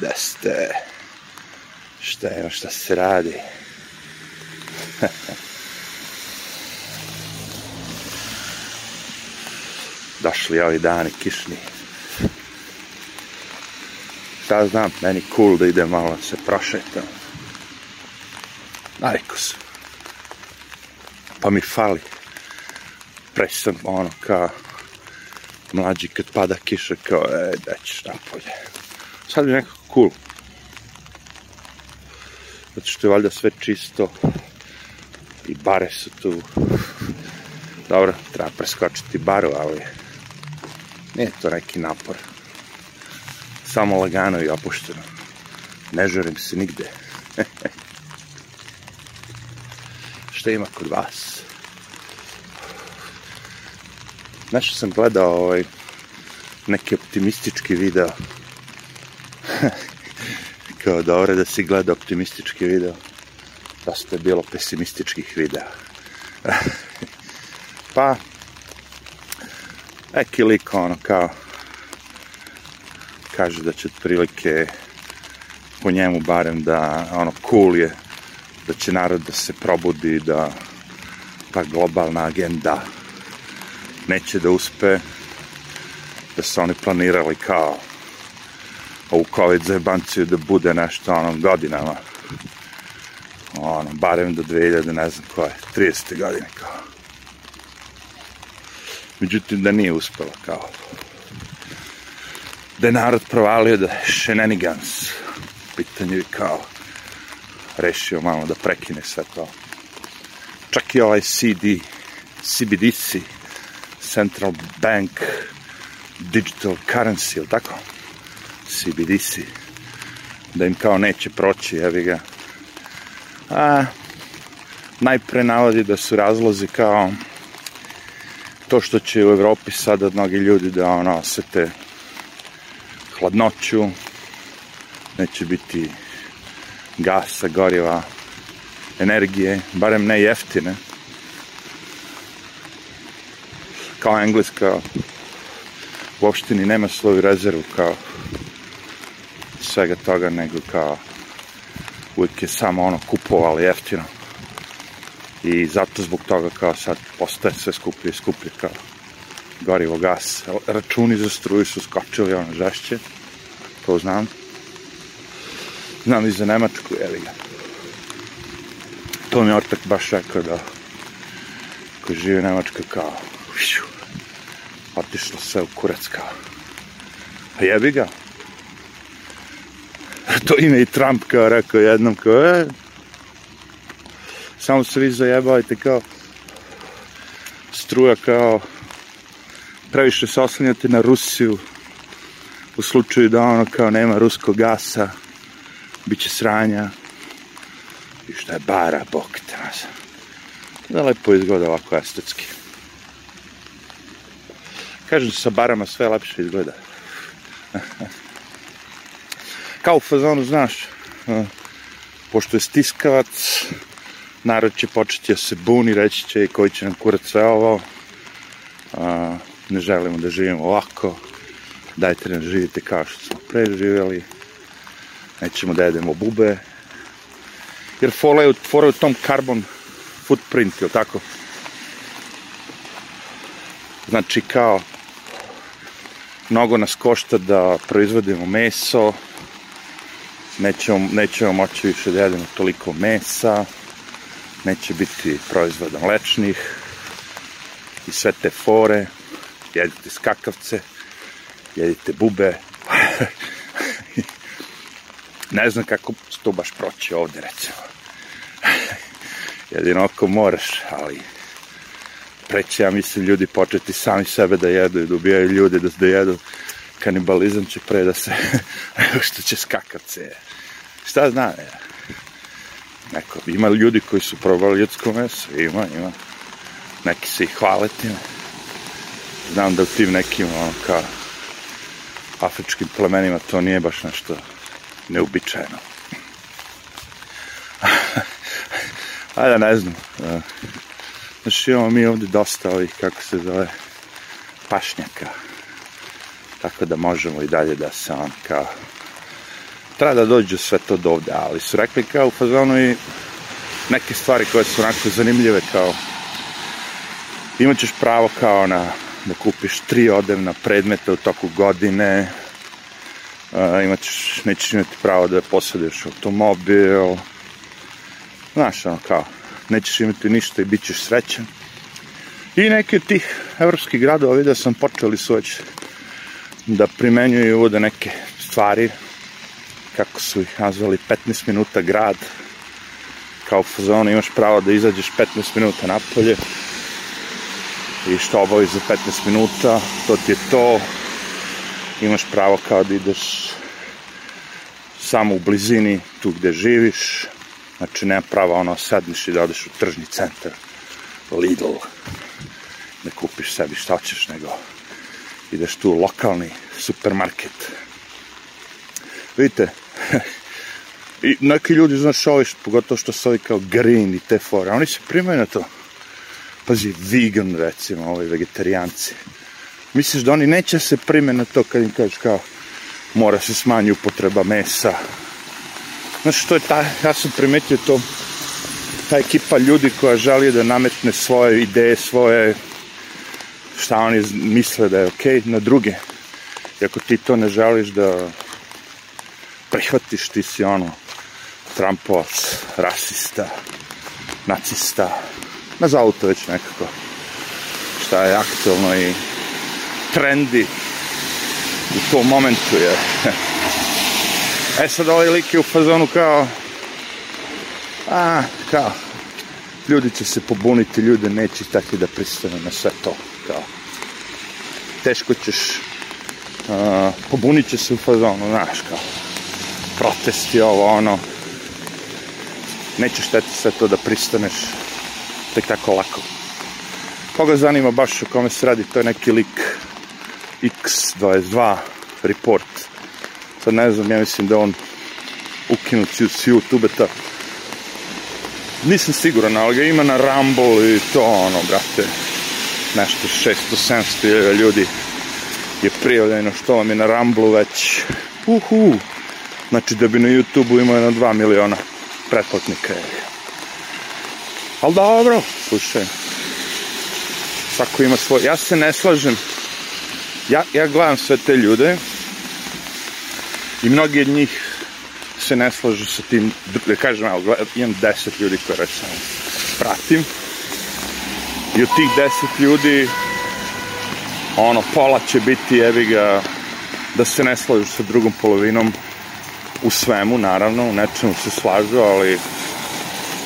Da ste... Šta je, šta se radi? Došli ovi dani kišni. Šta znam, meni cool da ide malo se prošetam. Naviku sam. Pa mi fali. Pre sam ono kao mlađi kad pada kiša kao e, da ćeš napolje. Sad je nekako cool. Zato što je valjda sve čisto i bare su tu. Dobro, treba preskočiti baru, ali nije to neki napor. Samo lagano i opušteno. Ne žurim se nigde. Šta ima kod vas? Znaš, sam gledao ovaj, neki optimistički video. Kao dobro da si gleda optimistički video. Dosta je bilo pesimističkih videa. pa, neki lik ono kao kaže da će otprilike po njemu barem da ono cool je da će narod da se probudi da ta globalna agenda neće da uspe da su oni planirali kao ovu COVID zajebanciju da bude nešto ono godinama ono, barem do 2000, ne znam koje, 30. godine kao. Međutim, da nije uspela kao. Da je narod provalio da je. Pitanje je kao rešio malo da prekine sve to. Čak i ovaj CD, CBDC, Central Bank Digital Currency, ili tako? CBDC. Da im kao neće proći, evi ga. A, najpre navodi da su razlozi kao to što će u Evropi sada mnogi ljudi da ono osete hladnoću, neće biti gasa, goriva, energije, barem ne jeftine. Kao engleska uopšte ni nema svoju rezervu kao svega toga, nego kao uvijek je samo ono kupovali jeftino. I zato zbog toga kao sad postaje sve skuplje i skuplje kao gorivo, gas. Računi za struju su skočili ono žešće, to znam. Znam i za Nemačku, jeli ga. To mi je ortak baš rekao da koji živi u Nemačkoj kao otišlo sve u kurac kao. A jebi ga, to ime i Trump kao rekao jednom kao e, samo se vi zajebavajte kao struja kao previše se oslanjate na Rusiju u slučaju da ono kao nema ruskog gasa bit će sranja i šta je bara, bok te nas. Da lepo izgleda ovako estetski. Kažem sa barama sve lepše izgleda kao u fazonu, znaš, pošto je stiskavac, narod će početi da se buni, reći će i koji će nam kurat sve ovo, a, ne želimo da živimo ovako, dajte nam živite kao što smo preživjeli, nećemo da jedemo bube, jer fora je, fora je u tom carbon footprint, ili tako? Znači kao, mnogo nas košta da proizvodimo meso, nećemo, nećemo moći više da jedemo toliko mesa, neće biti proizvoda mlečnih. I sve te fore, jedite skakavce, jedite bube, ne znam kako to baš proći ovde recimo. Jedino ako moraš, ali preće, ja mislim, ljudi početi sami sebe da jedu i da ubijaju ljude da, da jedu. Kanibalizam će pre da se, što će skakavce. Šta zna. Neko, ima ljudi koji su probali ljudsko meso, ima, ima. Neki se i hvale time. Znam da u tim nekim, ono, kao, afričkim plemenima to nije baš nešto neubičajeno. Ajde, ne znam. Znači, imamo mi ovde dosta ovih, kako se zove, pašnjaka tako da možemo i dalje da se on kao treba da dođe sve to do ovde, ali su rekli kao u fazonu i neke stvari koje su onako zanimljive kao imat ćeš pravo kao na da kupiš tri odevna predmeta u toku godine, uh, imat ćeš, nećeš imati pravo da posjeduješ automobil, znaš, ono kao, nećeš imati ništa i bit ćeš srećan. I neki od tih evropskih gradova vidio sam počeli su već da primenjuju ovde neke stvari, kako su ih nazvali 15 minuta grad, kao u fazonu imaš pravo da izađeš 15 minuta napolje i što obaviš za 15 minuta, to ti je to, imaš pravo kao da ideš samo u blizini tu gde živiš, znači nema prava ono sedneš i da odeš u tržni centar, Lidl, da kupiš sebi šta ćeš, nego ideš tu u lokalni supermarket. Vidite, i neki ljudi, znaš, ovi, pogotovo što su ovi kao green i te fore, oni se primaju na to. Pazi, vegan, recimo, ovi vegetarijanci. Misliš da oni neće se prime na to kad im kažeš kao mora se smanji upotreba mesa. Znaš, to je ta, ja sam primetio to, ta ekipa ljudi koja želi da nametne svoje ideje, svoje šta oni misle da je okej okay, na druge. I ako ti to ne želiš da prihvatiš, ti si ono Trumpovac, rasista, nacista, nazovu to već nekako šta je aktualno i trendi u tom momentu je. e sad ovaj lik je u fazonu kao a, kao ljudi će se pobuniti, ljude neće tako da pristane na sve to kao teško ćeš uh, pobunit će se u fazonu, znaš kao protesti ovo ono. Neće šteti sve to da pristaneš tek tako lako. Koga zanima baš o kome se radi to je neki lik X22 report. Sad ne znam, ja mislim da on ukinut s YouTube-eta nisam siguran, ali ga ima na Rumble i to ono, brate. Nešto 600-700 ljudi je prijavljeno što vam je na Ramblu već. Uhu znači da bi na YouTube-u imao jedno 2 miliona pretplatnika. Ali dobro slušaj. Svako ima svoj ja se ne slažem. Ja, ja gledam sve te ljude i mnogi od njih se ne slažu sa tim da kažem, evo, imam 10 ljudi koje recimo pratim I od tih deset ljudi, ono, pola će biti, evi ga, da se ne slažu sa drugom polovinom u svemu, naravno, u nečemu se slažu, ali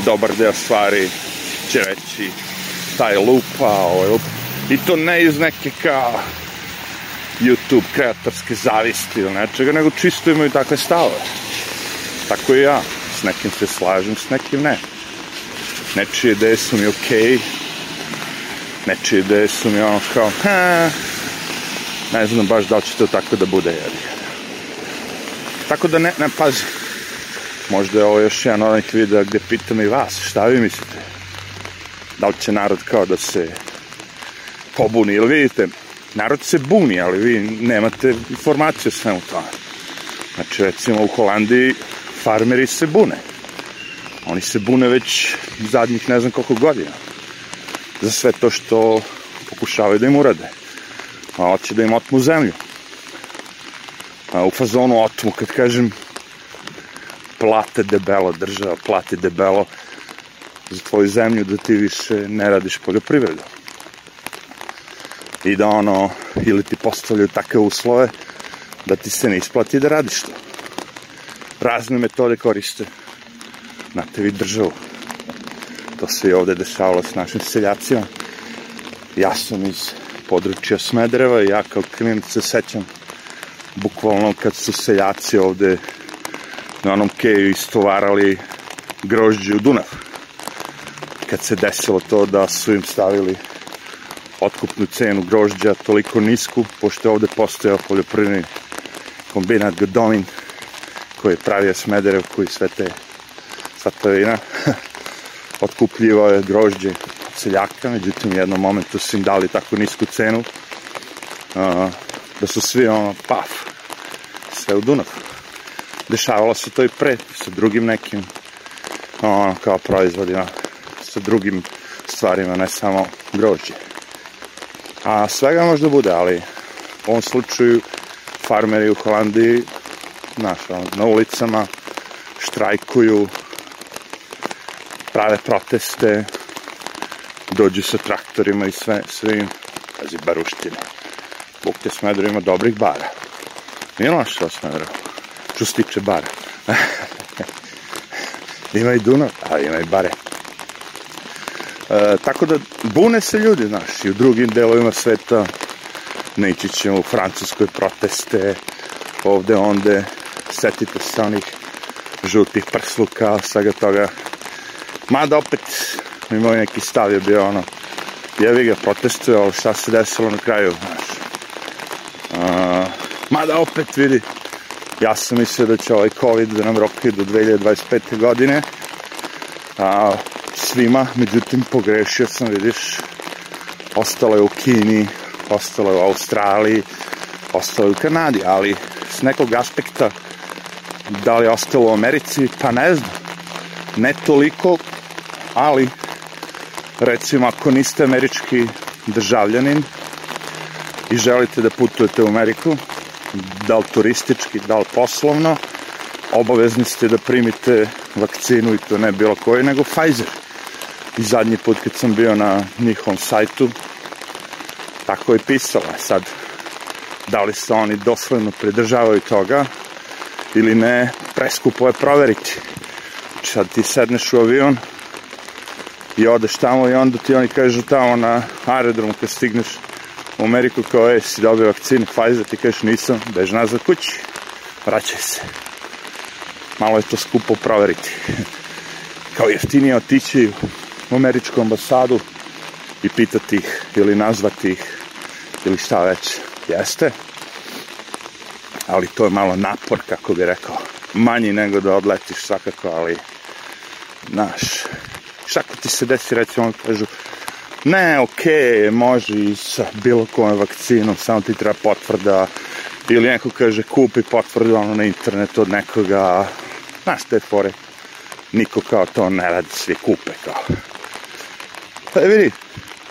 dobar deo stvari će reći taj lupa, ovaj lupa. I to ne iz neke kao YouTube kreatorske zavisti ili nečega, nego čisto imaju takve stavove. Tako i ja. S nekim se slažem, s nekim ne. Nečije ideje su mi okej, okay, nečije ideje su mi ono kao, ha, ne znam baš da li će to tako da bude, jebi. Tako da ne, ne, pazi, možda je ovo još jedan onih videa gde pitam i vas, šta vi mislite? Da li će narod kao da se pobuni, ili vidite, narod se buni, ali vi nemate informacije o svemu tome. Znači, recimo u Holandiji farmeri se bune. Oni se bune već zadnjih ne znam koliko godina za sve to što pokušavaju da im urade. A hoće da im otmu zemlju. A u fazonu otmu, kad kažem plate debelo, država plate debelo za tvoju zemlju da ti više ne radiš poljoprivredu. I da ono, ili ti postavljaju takve uslove da ti se ne isplati da radiš to. Razne metode koriste na tebi državu to se i ovde dešavalo s našim seljacima. Ja sam iz područja Smedereva i ja kao klinac se sećam bukvalno kad su seljaci ovde na onom keju istovarali grožđe u Dunav. Kad se desilo to da su im stavili otkupnu cenu grožđa toliko nisku, pošto je ovde postojao poljoprivredni kombinat Godomin koji je pravio Smederev, koji sve te sva ta je grožđe seljaka, međutim u jednom momentu su im dali tako nisku cenu uh, da su svi ono, paf, sve u Dunav. dešavalo se to i pre sa drugim nekim ono kao proizvodima sa drugim stvarima, ne samo grožđe. A svega možda bude, ali u ovom slučaju farmeri u Holandiji znaš, na ulicama štrajkuju, prave proteste, dođu sa traktorima i sve, svim, pazi, baruštine. Bog te Smedro ima dobrih bara. Nije loš to Smedro. Što se tiče bara. ima i Dunav, a ima i bare. E, tako da bune se ljudi, znaš, i u drugim delovima sveta neći ćemo u Francuskoj proteste, ovde, onde, setite se onih žutih prsluka, svega toga. Mada opet, mi neki stav je bio ono, jevi ga, protestuje, ali šta se desilo na kraju, mada opet vidi, ja sam mislio da će ovaj COVID da nam roki do 2025. godine, a, svima, međutim pogrešio sam, vidiš, ostalo je u Kini, ostalo je u Australiji, ostalo je u Kanadi, ali s nekog aspekta da li je ostalo u Americi, pa ne znam, ne toliko, ali recimo ako niste američki državljanin i želite da putujete u Ameriku, da li turistički, da li poslovno, obavezni ste da primite vakcinu i to ne bilo koji, nego Pfizer. I zadnji put kad sam bio na njihovom sajtu, tako je pisalo. Sad, da li se oni dosledno pridržavaju toga ili ne, preskupo je proveriti. Sad ti sedneš u avion i odeš tamo i onda ti oni kažu tamo na aerodromu kad stigneš u Ameriku kao je, si dobio vakcinu Pfizer, ti kažeš nisam, bež nazad kući, vraćaj se. Malo je to skupo proveriti. kao jeftinije otići u američku ambasadu i pitati ih ili nazvati ih ili šta već jeste. Ali to je malo napor, kako bi rekao. Manji nego da odletiš svakako, ali znaš, šta ti se desi, recimo, kažu, ne, okej, okay, može i sa bilo kojom vakcinom, samo ti treba potvrda, ili neko kaže kupi potvrdu ono na internetu od nekoga, znaš te fore, niko kao to ne radi, svi kupe kao. Pa vidi,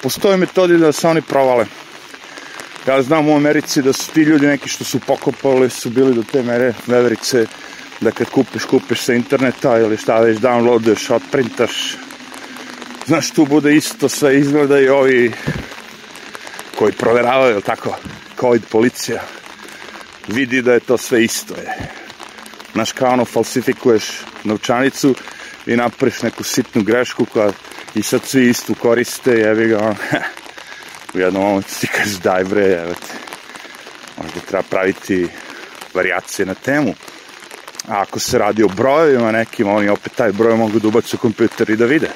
postoje metodi da se oni provale. Ja znam u Americi da su ti ljudi neki što su pokopali, su bili do te mere veverice, da kad kupiš, kupiš sa interneta ili šta već downloaduješ, otprintaš, znaš, tu bude isto sve izgleda i ovi koji proveravaju, tako, COVID policija, vidi da je to sve isto je. Znaš, kao ono, falsifikuješ novčanicu i napraviš neku sitnu grešku koja i sad svi istu koriste, jebi ga, ono, u jednom momentu ti kažeš daj bre, evo te, možda treba praviti variacije na temu. A ako se radi o brojevima nekim, oni opet taj broj mogu da ubacu u kompjuter i da vide.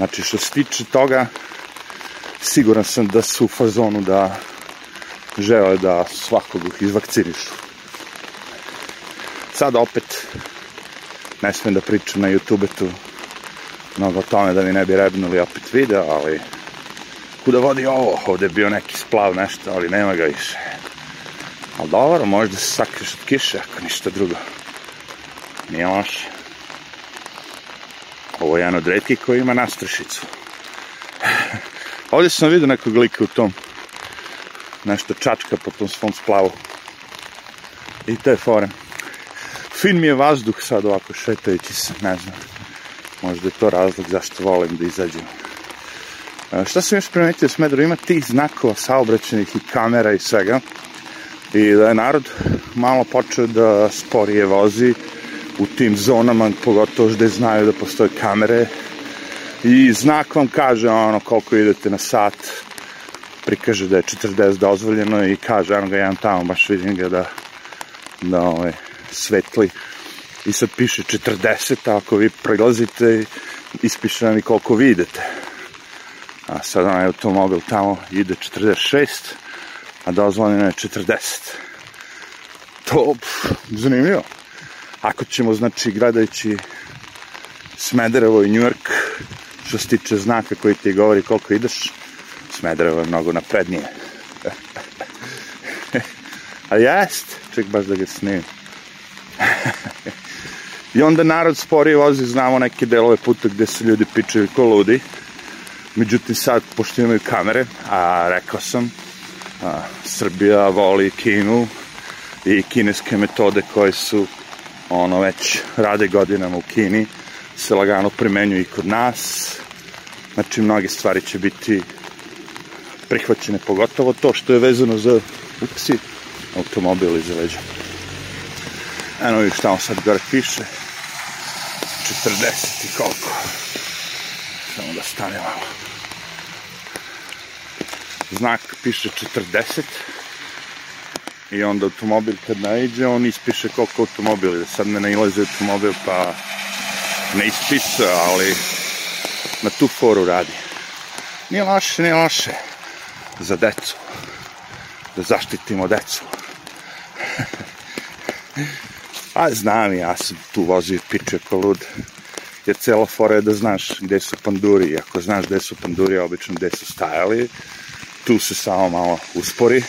Znači, što se tiče toga, siguran sam da su u fazonu da žele da svakog izvakcinišu. Sad opet, ne smem da pričam na YouTube-tu mnogo o tome da mi ne bi rebnuli opet video, ali kuda vodi ovo? Ovde je bio neki splav nešto, ali nema ga više. Ali dobro, možda se sakriš od kiše, ako ništa drugo. Nije loše. Ovo je jedan od redkih koji ima nastršicu. Ovdje sam vidio nekog lika u tom nešto čačka po tom svom splavu. I to je foren. Fin mi je vazduh sad ovako šetajući se, ne znam. Možda je to razlog zašto volim da izađem. E, šta sam još primetio, Smedro, ima tih znakova saobraćenih i kamera i svega. I da je narod malo počeo da sporije vozi u tim zonama, pogotovo gde znaju da postoje kamere. I znak vam kaže ono koliko idete na sat, prikaže da je 40 dozvoljeno i kaže, ono ga jedan tamo, baš vidim ga da, da ovaj, svetli i sad piše 40, a ako vi prilazite, ispiše nam i koliko vi idete. A sad onaj automobil tamo ide 46, a dozvoljeno je 40. To, pff, zanimljivo. Ako ćemo, znači, gledajući Smederevo i New York, što se tiče znaka koji ti govori koliko ideš, Smederevo je mnogo naprednije. a jest, ček baš da ga snimim. I onda narod sporije vozi, znamo neke delove puta gde se ljudi pičaju ko ludi. Međutim sad, pošto imaju kamere, a rekao sam, a, Srbija voli Kinu i kineske metode koje su ono već rade godinama u Kini se lagano primenjuju i kod nas. Znači mnoge stvari će biti prihvaćene pogotovo to što je vezano za upsi automobil iza leđa. Eno vidiš tamo sad gore piše 40 i koliko. Samo da stane malo. Znak piše 40 i onda automobil kad naiđe on ispiše koliko automobil sad ne nailaze automobil pa ne ispisa ali na tu foru radi. Nije loše, nije loše za decu. Da zaštitimo decu. A znam ja sam tu vozio piče ko lud. Jer cela fora je da znaš gde su panduri. Ako znaš gde su panduri obično gde su stajali tu se samo malo uspori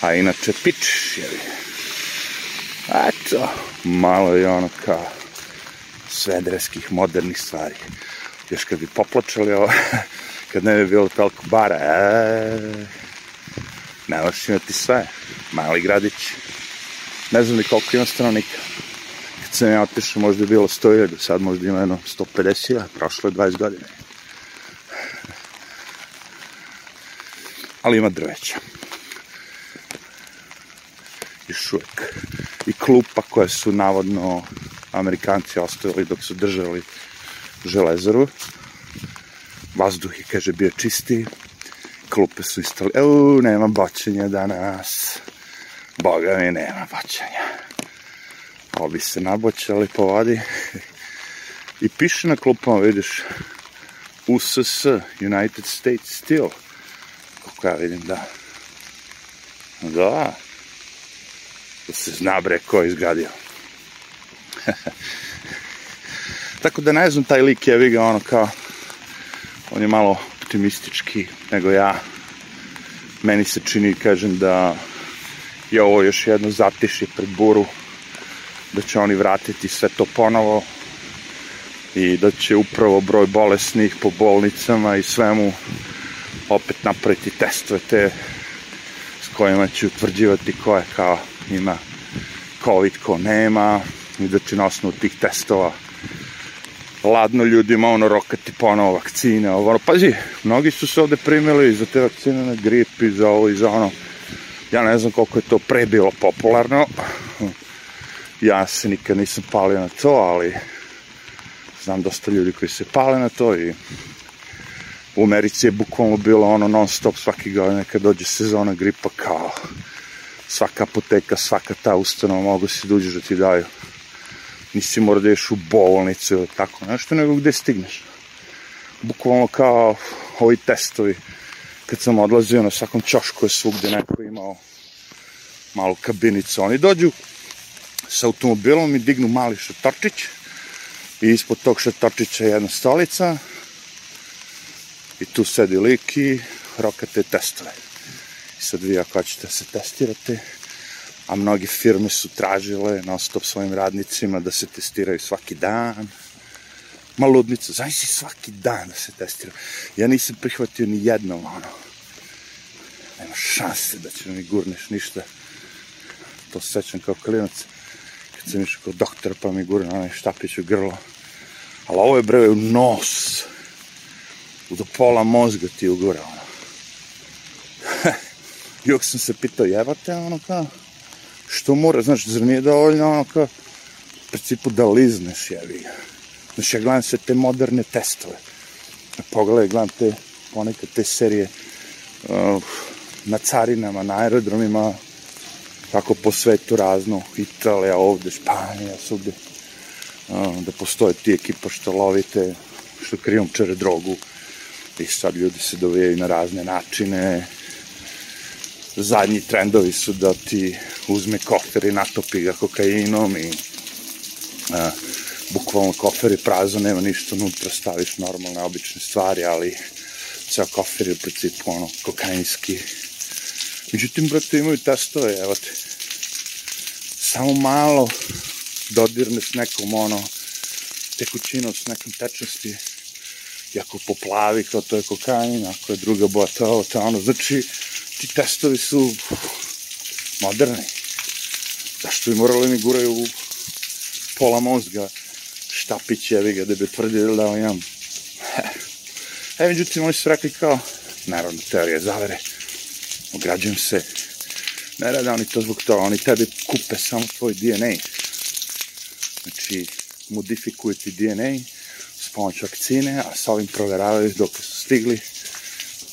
a inače pič je eto malo je ono kao svedreskih modernih stvari. Još kad bi poplačali ovo kad ne bi bilo toliko bara e, ne možeš imati sve. Mali gradić. Ne znam ni koliko ima stanovnika. Kad sam ja otišao možda je bilo 100.000 sad možda ima jedno 150.000 prošlo je 20 godina. Ali ima drveća još uvek i klupa koje su navodno Amerikanci ostavili dok su držali železaru. Vazduh je, kaže, bio čisti. Klupe su istali euu, nema boćenja danas. Boga mi nema boćenja obi se naboćali po vodi i piše na klupama, vidiš USS, United States Steel. Kako ja vidim, da. Da da se zna bre ko je izgradio. Tako da ne znam taj lik je ga ono kao on je malo optimistički nego ja. Meni se čini kažem da je ovo još jedno zatišje pred buru da će oni vratiti sve to ponovo i da će upravo broj bolesnih po bolnicama i svemu opet napraviti testove te s kojima će utvrđivati ko je kao ima COVID, ko nema i da će na osnovu tih testova ladno ljudima ono rokati ponovo vakcine, ovo, ono, pazi, mnogi su se ovde primili za te vakcine na grip i za ovo i za ono, ja ne znam koliko je to pre bilo popularno, ja se nikad nisam palio na to, ali znam dosta ljudi koji se pale na to i u Americi je bukvalno bilo ono non stop svaki godine kad dođe sezona gripa kao svaka apoteka, svaka ta ustanova mogu si da uđeš da ti daju nisi mora da ješ u bolnicu ili tako nešto, nego gde stigneš. Bukvalno kao ovi testovi, kad sam odlazio na svakom čošku je svugde neko imao malu kabinicu. Oni dođu sa automobilom i dignu mali šatorčić i ispod tog šatorčića jedna stolica i tu sedi lik i rokate testove. Sad vi ako ćete da se testirate, a mnoge firme su tražile na stop svojim radnicima da se testiraju svaki dan. Ma ludnica, znaš si svaki dan da se testiraju. Ja nisam prihvatio ni jednom, ono. Nema šanse da će mi gurneš ništa. To se sećam kao klinac. Kad sam išao kod doktora pa mi gurne onaj štapić u grlo. Ali ovo je bre u nos. Do pola mozga ti ugura, ono. Uvijek sam se pitao, jebate, ono kao, što mora, znaš, zar nije dovoljno ono kao, u principu da lizneš, jevi. Znaš, ja gledam sve te moderne testove. Pogledaj, gledam te, ponekad te serije uh, na carinama, na aerodromima, kako po svetu razno, Italija, ovde, Španija, svugde, uh, da postoje ti ekipa što lovite, što krijumčare drogu, i sad ljudi se dovijaju na razne načine, zadnji trendovi su da ti uzme kofer i natopi ga kokainom i a, bukvalno kofer je prazan, nema ništa unutra, staviš normalne, obične stvari, ali ceo kofer je u principu ono kokainski. Međutim, brate, imaju testove, evo te. samo malo dodirne s nekom ono tekućinom s nekom tečnosti i ako poplavi kao to je kokain, ako je druga boja to je ovo, to ono, znači ti testovi su moderni. Zašto bi morali mi guraju u pola mozga štapić, evi ga, da bi tvrdio da on imam. E, međutim, oni su rekli kao, naravno, teorija zavere, ograđujem se, ne rade oni to zbog toga, oni tebi kupe samo tvoj DNA. Znači, modifikuju ti DNA s pomoć vakcine, a sa ovim proveravaju dok su stigli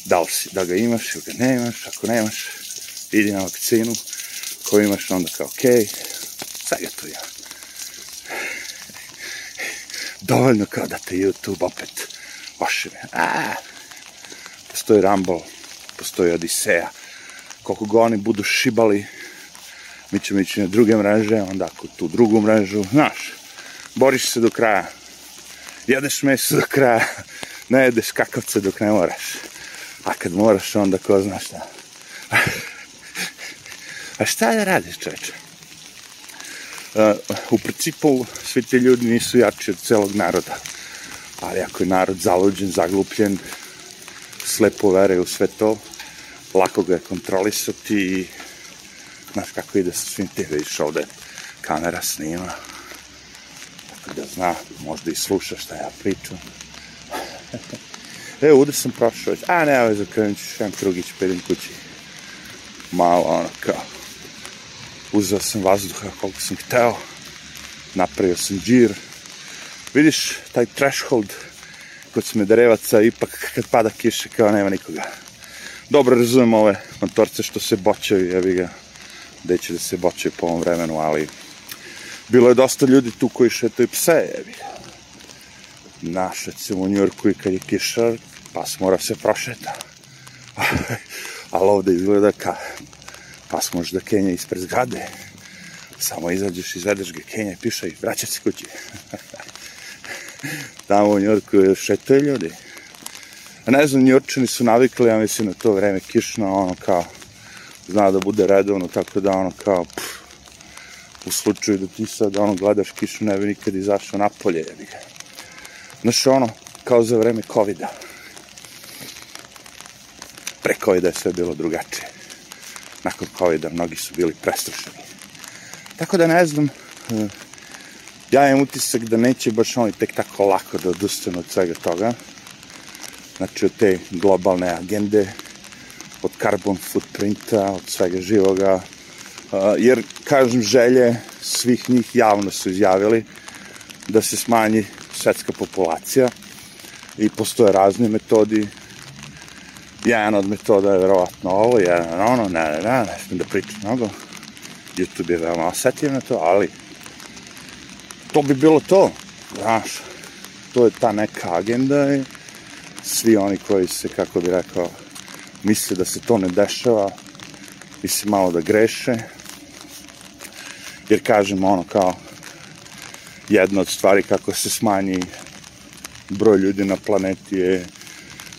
da li si, da ga imaš ili ga nemaš, ako nemaš, idi na vakcinu, koju imaš, onda kao, okej, okay, to ja. Dovoljno kao da te YouTube opet ošire. A, postoji Rumble, postoji Odiseja, koliko ga oni budu šibali, mi ćemo ići na druge mreže, onda ako tu drugu mrežu, znaš, boriš se do kraja, jedeš meso do kraja, ne jedeš kakavce dok ne moraš. A kad moraš, onda ko zna šta. A šta da radiš, čoveče? Uh, u principu, svi ti ljudi nisu jači od celog naroda. Ali ako je narod zaluđen, zaglupljen, slepo veruje u sve to, lako ga je kontrolisati i znaš kako ide sa svim ti, vidiš ovde kamera snima, tako da zna, možda i sluša šta ja pričam. E, ovde sam prošao već, a ne, ovo je za krenut ću šem krugić, idem kući. Malo, ono, kao, uzeo sam vazduha koliko sam hteo, napravio sam džir. Vidiš, taj threshold kod Smederevaca, ipak kad pada kiše, kao nema nikoga. Dobro razumem ove motorce što se boćaju, jebi ga, gde da se boćaju po ovom vremenu, ali bilo je dosta ljudi tu koji šetaju pse, jebi ga naš, recimo u Njurku i kad je kišar, pas mora se prošeta. Ali ovde izgleda ka pas može da kenja ispred zgrade. Samo izađeš, izvedeš ga kenja piša i vraća se kući. Tamo u Njurku šetaju ljudi. A ne znam, Njurčani su navikli, ja mislim, na to vreme kišno, ono kao, zna da bude redovno, tako da ono kao, pff, u slučaju da ti sad ono gledaš kišu, ne bi nikad izašao napolje, jebi ga. Znaš, ono, kao za vreme COVID-a. Pre COVID-a je sve bilo drugačije. Nakon COVID-a mnogi su bili prestrašeni. Tako da ne znam, eh, ja imam utisak da neće baš oni tek tako lako da odustanu od svega toga. Znači, od te globalne agende, od carbon footprinta, od svega živoga, eh, jer, kažem, želje svih njih javno su izjavili da se smanji svetska populacija i postoje razni metodi. Jedan od metoda je verovatno ovo, jedan ono, ne, ne, ne, ne smijem da pričam mnogo. YouTube je veoma osetljiv na to, ali to bi bilo to, znaš, to je ta neka agenda i svi oni koji se, kako bi rekao, misle da se to ne dešava, misle malo da greše, jer kažem ono kao, jedna od stvari kako se smanji broj ljudi na planeti je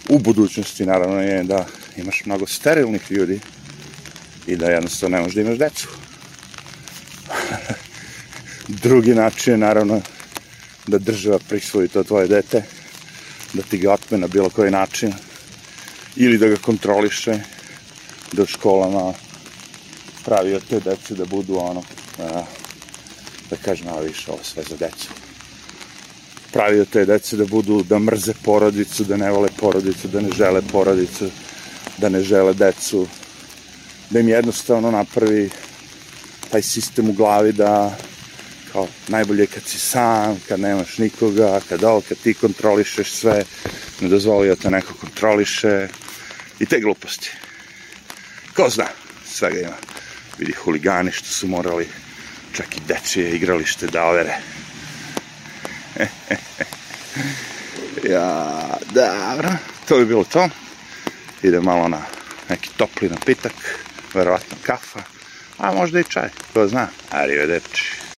u budućnosti naravno je da imaš mnogo sterilnih ljudi i da jednostavno ne možeš da imaš decu. Drugi način je naravno da država prisvoji to tvoje dete, da ti ga otme na bilo koji način ili da ga kontroliše, da u školama pravi od te dece da budu ono, da kažem malo više ovo sve za decu. Pravio te dece da budu, da mrze porodicu, da ne vole porodicu, da ne žele porodicu, da ne žele decu, da im jednostavno napravi taj sistem u glavi da kao najbolje kad si sam, kad nemaš nikoga, kad ovo, kad ti kontrolišeš sve, ne dozvoli da te neko kontroliše i te gluposti. Ko zna, svega ima. Vidi huligani što su morali čak i dečije igralište da overe. ja, dobro, to bi bilo to. Ide malo na neki topli napitak, verovatno kafa, a možda i čaj, ko zna. Arrivederci.